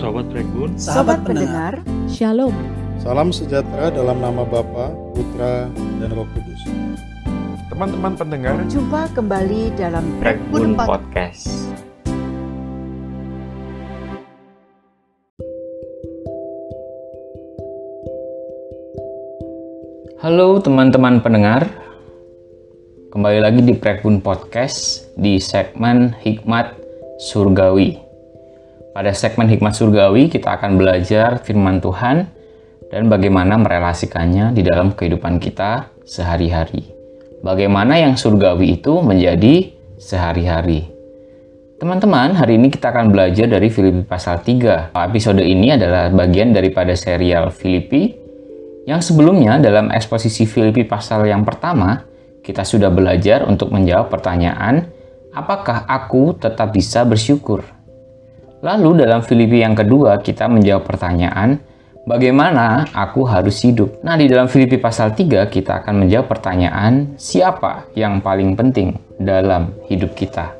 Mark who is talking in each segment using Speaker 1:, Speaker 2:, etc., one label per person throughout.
Speaker 1: Sobat Breakbun,
Speaker 2: Sobat pendengar,
Speaker 3: Shalom.
Speaker 4: Salam sejahtera dalam nama Bapa, Putra, dan Roh Kudus.
Speaker 1: teman-teman pendengar,
Speaker 2: jumpa kembali dalam
Speaker 5: Breakbun
Speaker 2: Pod-
Speaker 5: Podcast. Halo teman-teman pendengar, kembali lagi di Breakbun Podcast di segmen Hikmat Surgawi. Pada segmen Hikmat Surgawi kita akan belajar firman Tuhan dan bagaimana merelasikannya di dalam kehidupan kita sehari-hari. Bagaimana yang surgawi itu menjadi sehari-hari. Teman-teman, hari ini kita akan belajar dari Filipi pasal 3. Episode ini adalah bagian daripada serial Filipi yang sebelumnya dalam eksposisi Filipi pasal yang pertama, kita sudah belajar untuk menjawab pertanyaan, apakah aku tetap bisa bersyukur? Lalu dalam Filipi yang kedua, kita menjawab pertanyaan, bagaimana aku harus hidup? Nah, di dalam Filipi pasal 3, kita akan menjawab pertanyaan, siapa yang paling penting dalam hidup kita?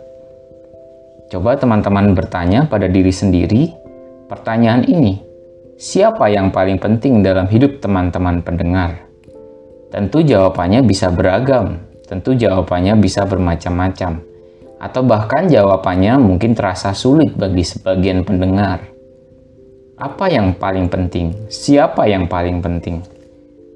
Speaker 5: Coba teman-teman bertanya pada diri sendiri pertanyaan ini. Siapa yang paling penting dalam hidup teman-teman pendengar? Tentu jawabannya bisa beragam. Tentu jawabannya bisa bermacam-macam. Atau bahkan jawabannya mungkin terasa sulit bagi sebagian pendengar. Apa yang paling penting? Siapa yang paling penting?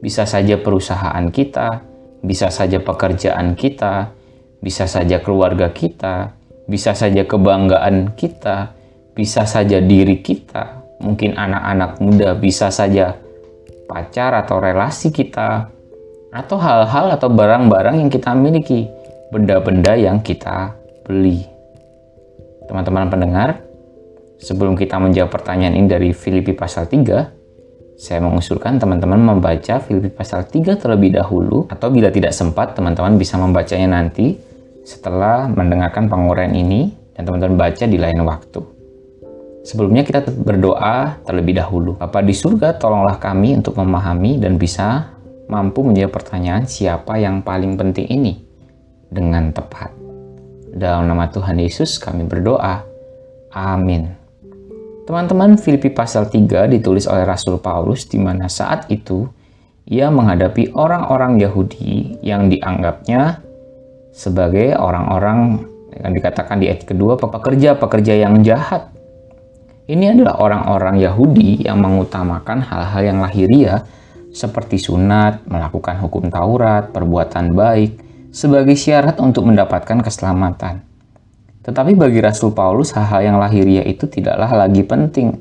Speaker 5: Bisa saja perusahaan kita, bisa saja pekerjaan kita, bisa saja keluarga kita, bisa saja kebanggaan kita, bisa saja diri kita, mungkin anak-anak muda, bisa saja pacar atau relasi kita, atau hal-hal atau barang-barang yang kita miliki, benda-benda yang kita beli. Teman-teman pendengar, sebelum kita menjawab pertanyaan ini dari Filipi pasal 3, saya mengusulkan teman-teman membaca Filipi pasal 3 terlebih dahulu, atau bila tidak sempat, teman-teman bisa membacanya nanti setelah mendengarkan penguraian ini dan teman-teman baca di lain waktu. Sebelumnya kita berdoa terlebih dahulu. Bapa di surga, tolonglah kami untuk memahami dan bisa mampu menjawab pertanyaan siapa yang paling penting ini dengan tepat. Dalam nama Tuhan Yesus kami berdoa. Amin. Teman-teman, Filipi pasal 3 ditulis oleh Rasul Paulus di mana saat itu ia menghadapi orang-orang Yahudi yang dianggapnya sebagai orang-orang yang dikatakan di ayat kedua pekerja-pekerja yang jahat. Ini adalah orang-orang Yahudi yang mengutamakan hal-hal yang lahiriah seperti sunat, melakukan hukum Taurat, perbuatan baik sebagai syarat untuk mendapatkan keselamatan. Tetapi bagi Rasul Paulus hal-hal yang lahiriah itu tidaklah lagi penting.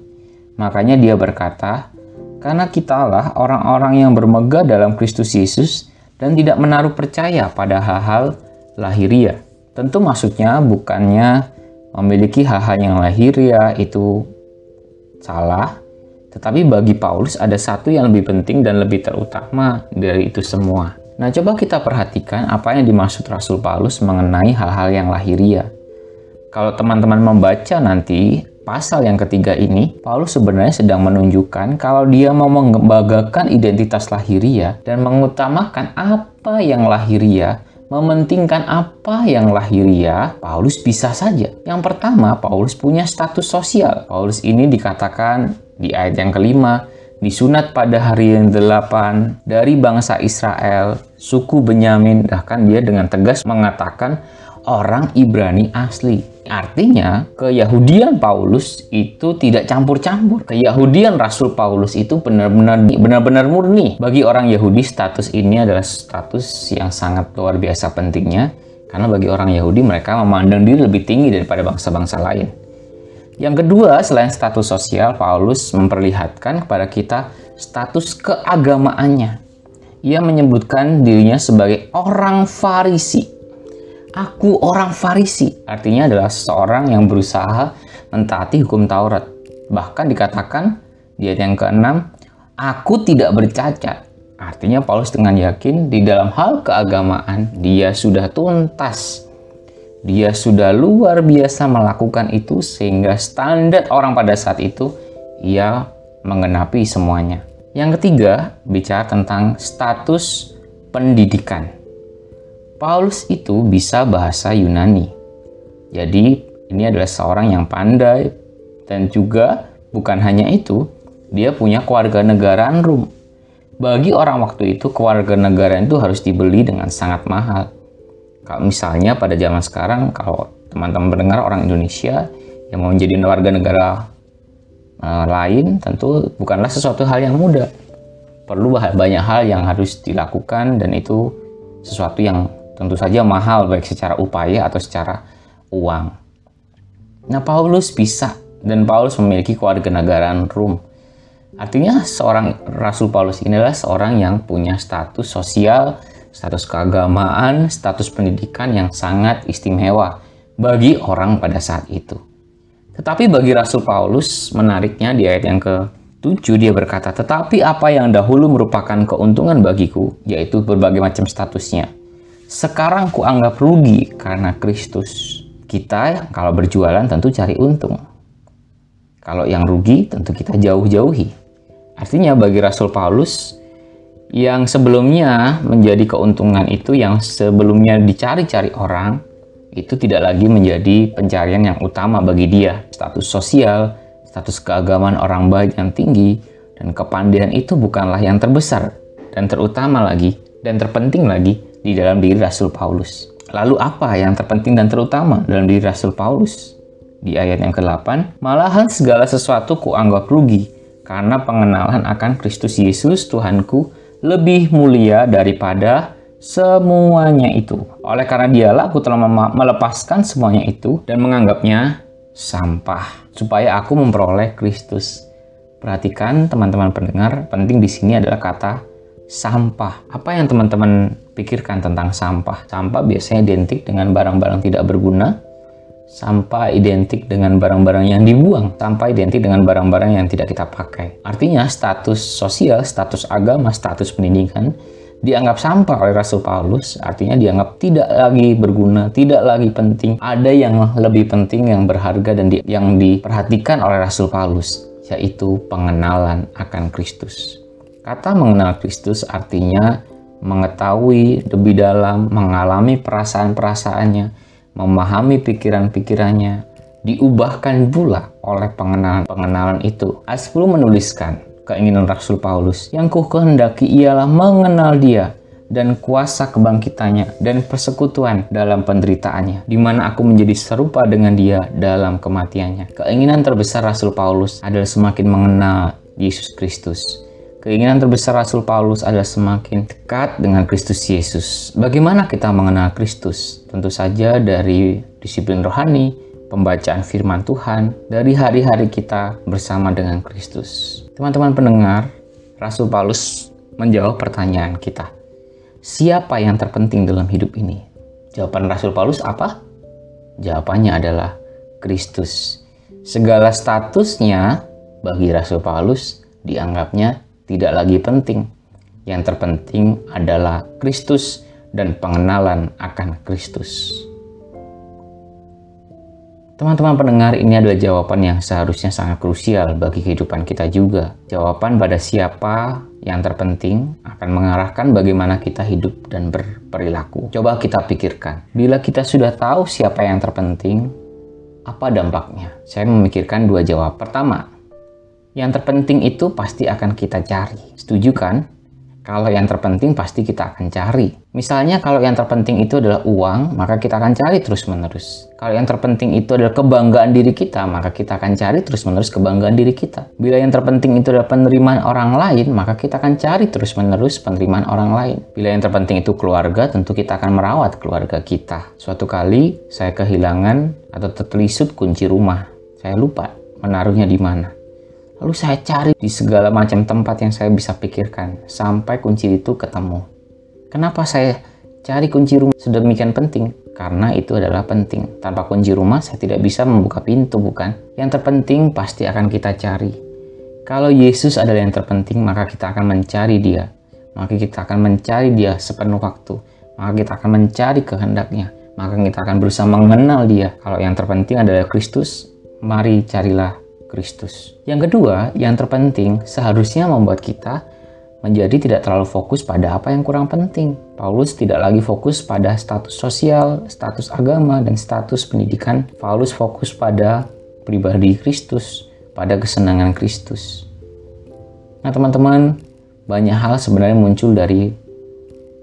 Speaker 5: Makanya dia berkata, karena kitalah orang-orang yang bermegah dalam Kristus Yesus dan tidak menaruh percaya pada hal-hal lahiriah. Tentu maksudnya bukannya memiliki hal-hal yang lahiriah itu salah, tetapi bagi Paulus ada satu yang lebih penting dan lebih terutama dari itu semua. Nah, coba kita perhatikan apa yang dimaksud Rasul Paulus mengenai hal-hal yang lahiriah. Kalau teman-teman membaca nanti pasal yang ketiga ini, Paulus sebenarnya sedang menunjukkan kalau dia mau membanggakan identitas lahiriah dan mengutamakan apa yang lahiriah, mementingkan apa yang lahiriah, Paulus bisa saja. Yang pertama, Paulus punya status sosial. Paulus ini dikatakan di ayat yang kelima, disunat pada hari yang delapan dari bangsa Israel, suku Benyamin, bahkan dia dengan tegas mengatakan orang Ibrani asli. Artinya, keyahudian Paulus itu tidak campur-campur. Keyahudian Rasul Paulus itu benar-benar benar-benar murni. Bagi orang Yahudi, status ini adalah status yang sangat luar biasa pentingnya karena bagi orang Yahudi mereka memandang diri lebih tinggi daripada bangsa-bangsa lain. Yang kedua, selain status sosial, Paulus memperlihatkan kepada kita status keagamaannya. Ia menyebutkan dirinya sebagai orang Farisi. Aku orang Farisi, artinya adalah seseorang yang berusaha mentaati hukum Taurat. Bahkan dikatakan di ayat yang keenam, aku tidak bercacat. Artinya Paulus dengan yakin di dalam hal keagamaan dia sudah tuntas. Dia sudah luar biasa melakukan itu sehingga standar orang pada saat itu ia mengenapi semuanya. Yang ketiga, bicara tentang status pendidikan. Paulus itu bisa bahasa Yunani. Jadi ini adalah seorang yang pandai dan juga Bukan hanya itu, dia punya keluarga negaraan Rum. Bagi orang waktu itu, keluarga negaraan itu harus dibeli dengan sangat mahal. Misalnya pada zaman sekarang, kalau teman-teman mendengar orang Indonesia yang mau menjadi warga negara uh, lain, tentu bukanlah sesuatu hal yang mudah. Perlu banyak hal yang harus dilakukan dan itu sesuatu yang tentu saja mahal baik secara upaya atau secara uang. Nah, Paulus bisa dan Paulus memiliki keluarga negaraan Rum. Artinya seorang Rasul Paulus ini adalah seorang yang punya status sosial, status keagamaan, status pendidikan yang sangat istimewa bagi orang pada saat itu. Tetapi bagi Rasul Paulus, menariknya di ayat yang ke-7 dia berkata, Tetapi apa yang dahulu merupakan keuntungan bagiku, yaitu berbagai macam statusnya, sekarang kuanggap rugi karena Kristus. Kita kalau berjualan tentu cari untung. Kalau yang rugi tentu kita jauh-jauhi. Artinya bagi Rasul Paulus yang sebelumnya menjadi keuntungan itu yang sebelumnya dicari-cari orang itu tidak lagi menjadi pencarian yang utama bagi dia. Status sosial, status keagamaan orang baik yang tinggi, dan kepandaian itu bukanlah yang terbesar dan terutama lagi dan terpenting lagi di dalam diri Rasul Paulus. Lalu apa yang terpenting dan terutama dalam diri Rasul Paulus? Di ayat yang ke-8, malahan segala sesuatu kuanggap rugi karena pengenalan akan Kristus Yesus Tuhanku lebih mulia daripada semuanya itu. Oleh karena dialah aku telah melepaskan semuanya itu dan menganggapnya sampah supaya aku memperoleh Kristus. Perhatikan teman-teman pendengar, penting di sini adalah kata sampah. Apa yang teman-teman pikirkan tentang sampah? Sampah biasanya identik dengan barang-barang tidak berguna. Sampah identik dengan barang-barang yang dibuang. Sampah identik dengan barang-barang yang tidak kita pakai. Artinya status sosial, status agama, status pendidikan dianggap sampah oleh Rasul Paulus, artinya dianggap tidak lagi berguna, tidak lagi penting. Ada yang lebih penting, yang berharga dan di, yang diperhatikan oleh Rasul Paulus, yaitu pengenalan akan Kristus. Kata mengenal Kristus artinya mengetahui lebih dalam, mengalami perasaan-perasaannya, memahami pikiran-pikirannya, diubahkan pula oleh pengenalan-pengenalan itu. Ayat 10 menuliskan keinginan Rasul Paulus, yang ku kehendaki ialah mengenal dia dan kuasa kebangkitannya dan persekutuan dalam penderitaannya, di mana aku menjadi serupa dengan dia dalam kematiannya. Keinginan terbesar Rasul Paulus adalah semakin mengenal Yesus Kristus Keinginan terbesar Rasul Paulus adalah semakin dekat dengan Kristus Yesus. Bagaimana kita mengenal Kristus? Tentu saja dari disiplin rohani, pembacaan firman Tuhan, dari hari-hari kita bersama dengan Kristus. Teman-teman pendengar, Rasul Paulus menjawab pertanyaan kita. Siapa yang terpenting dalam hidup ini? Jawaban Rasul Paulus apa? Jawabannya adalah Kristus. Segala statusnya bagi Rasul Paulus dianggapnya tidak lagi penting. Yang terpenting adalah Kristus dan pengenalan akan Kristus. Teman-teman pendengar, ini adalah jawaban yang seharusnya sangat krusial bagi kehidupan kita juga. Jawaban pada siapa yang terpenting akan mengarahkan bagaimana kita hidup dan berperilaku. Coba kita pikirkan, bila kita sudah tahu siapa yang terpenting, apa dampaknya? Saya memikirkan dua jawab. Pertama, yang terpenting itu pasti akan kita cari. Setuju kan? Kalau yang terpenting pasti kita akan cari. Misalnya kalau yang terpenting itu adalah uang, maka kita akan cari terus-menerus. Kalau yang terpenting itu adalah kebanggaan diri kita, maka kita akan cari terus-menerus kebanggaan diri kita. Bila yang terpenting itu adalah penerimaan orang lain, maka kita akan cari terus-menerus penerimaan orang lain. Bila yang terpenting itu keluarga, tentu kita akan merawat keluarga kita. Suatu kali saya kehilangan atau tertelisut kunci rumah. Saya lupa menaruhnya di mana. Lalu saya cari di segala macam tempat yang saya bisa pikirkan sampai kunci itu ketemu. Kenapa saya cari kunci rumah sedemikian penting? Karena itu adalah penting. Tanpa kunci rumah saya tidak bisa membuka pintu, bukan? Yang terpenting pasti akan kita cari. Kalau Yesus adalah yang terpenting, maka kita akan mencari dia. Maka kita akan mencari dia sepenuh waktu. Maka kita akan mencari kehendaknya. Maka kita akan berusaha mengenal dia. Kalau yang terpenting adalah Kristus, mari carilah Kristus. Yang kedua, yang terpenting seharusnya membuat kita menjadi tidak terlalu fokus pada apa yang kurang penting. Paulus tidak lagi fokus pada status sosial, status agama, dan status pendidikan. Paulus fokus pada pribadi Kristus, pada kesenangan Kristus. Nah, teman-teman, banyak hal sebenarnya muncul dari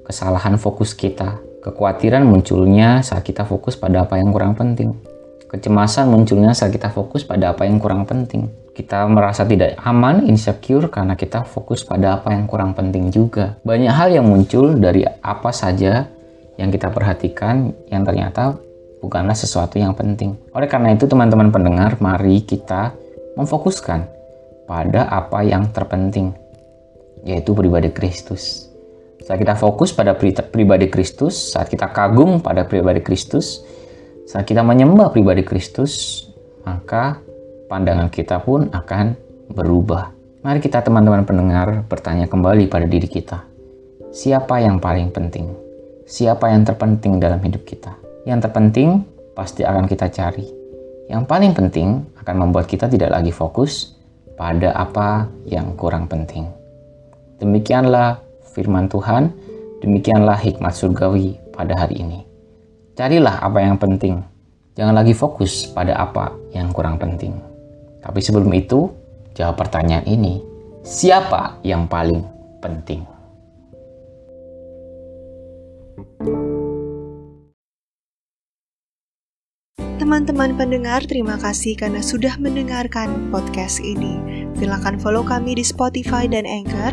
Speaker 5: kesalahan fokus kita. Kekhawatiran munculnya saat kita fokus pada apa yang kurang penting. Kecemasan munculnya saat kita fokus pada apa yang kurang penting. Kita merasa tidak aman, insecure karena kita fokus pada apa yang kurang penting juga. Banyak hal yang muncul dari apa saja yang kita perhatikan yang ternyata bukanlah sesuatu yang penting. Oleh karena itu teman-teman pendengar, mari kita memfokuskan pada apa yang terpenting, yaitu pribadi Kristus. Saat kita fokus pada pribadi Kristus, saat kita kagum pada pribadi Kristus, saat kita menyembah pribadi Kristus, maka pandangan kita pun akan berubah. Mari kita teman-teman pendengar bertanya kembali pada diri kita. Siapa yang paling penting? Siapa yang terpenting dalam hidup kita? Yang terpenting pasti akan kita cari. Yang paling penting akan membuat kita tidak lagi fokus pada apa yang kurang penting. Demikianlah firman Tuhan, demikianlah hikmat surgawi pada hari ini. Carilah apa yang penting. Jangan lagi fokus pada apa yang kurang penting. Tapi sebelum itu, jawab pertanyaan ini. Siapa yang paling penting?
Speaker 3: Teman-teman pendengar, terima kasih karena sudah mendengarkan podcast ini. Silakan follow kami di Spotify dan Anchor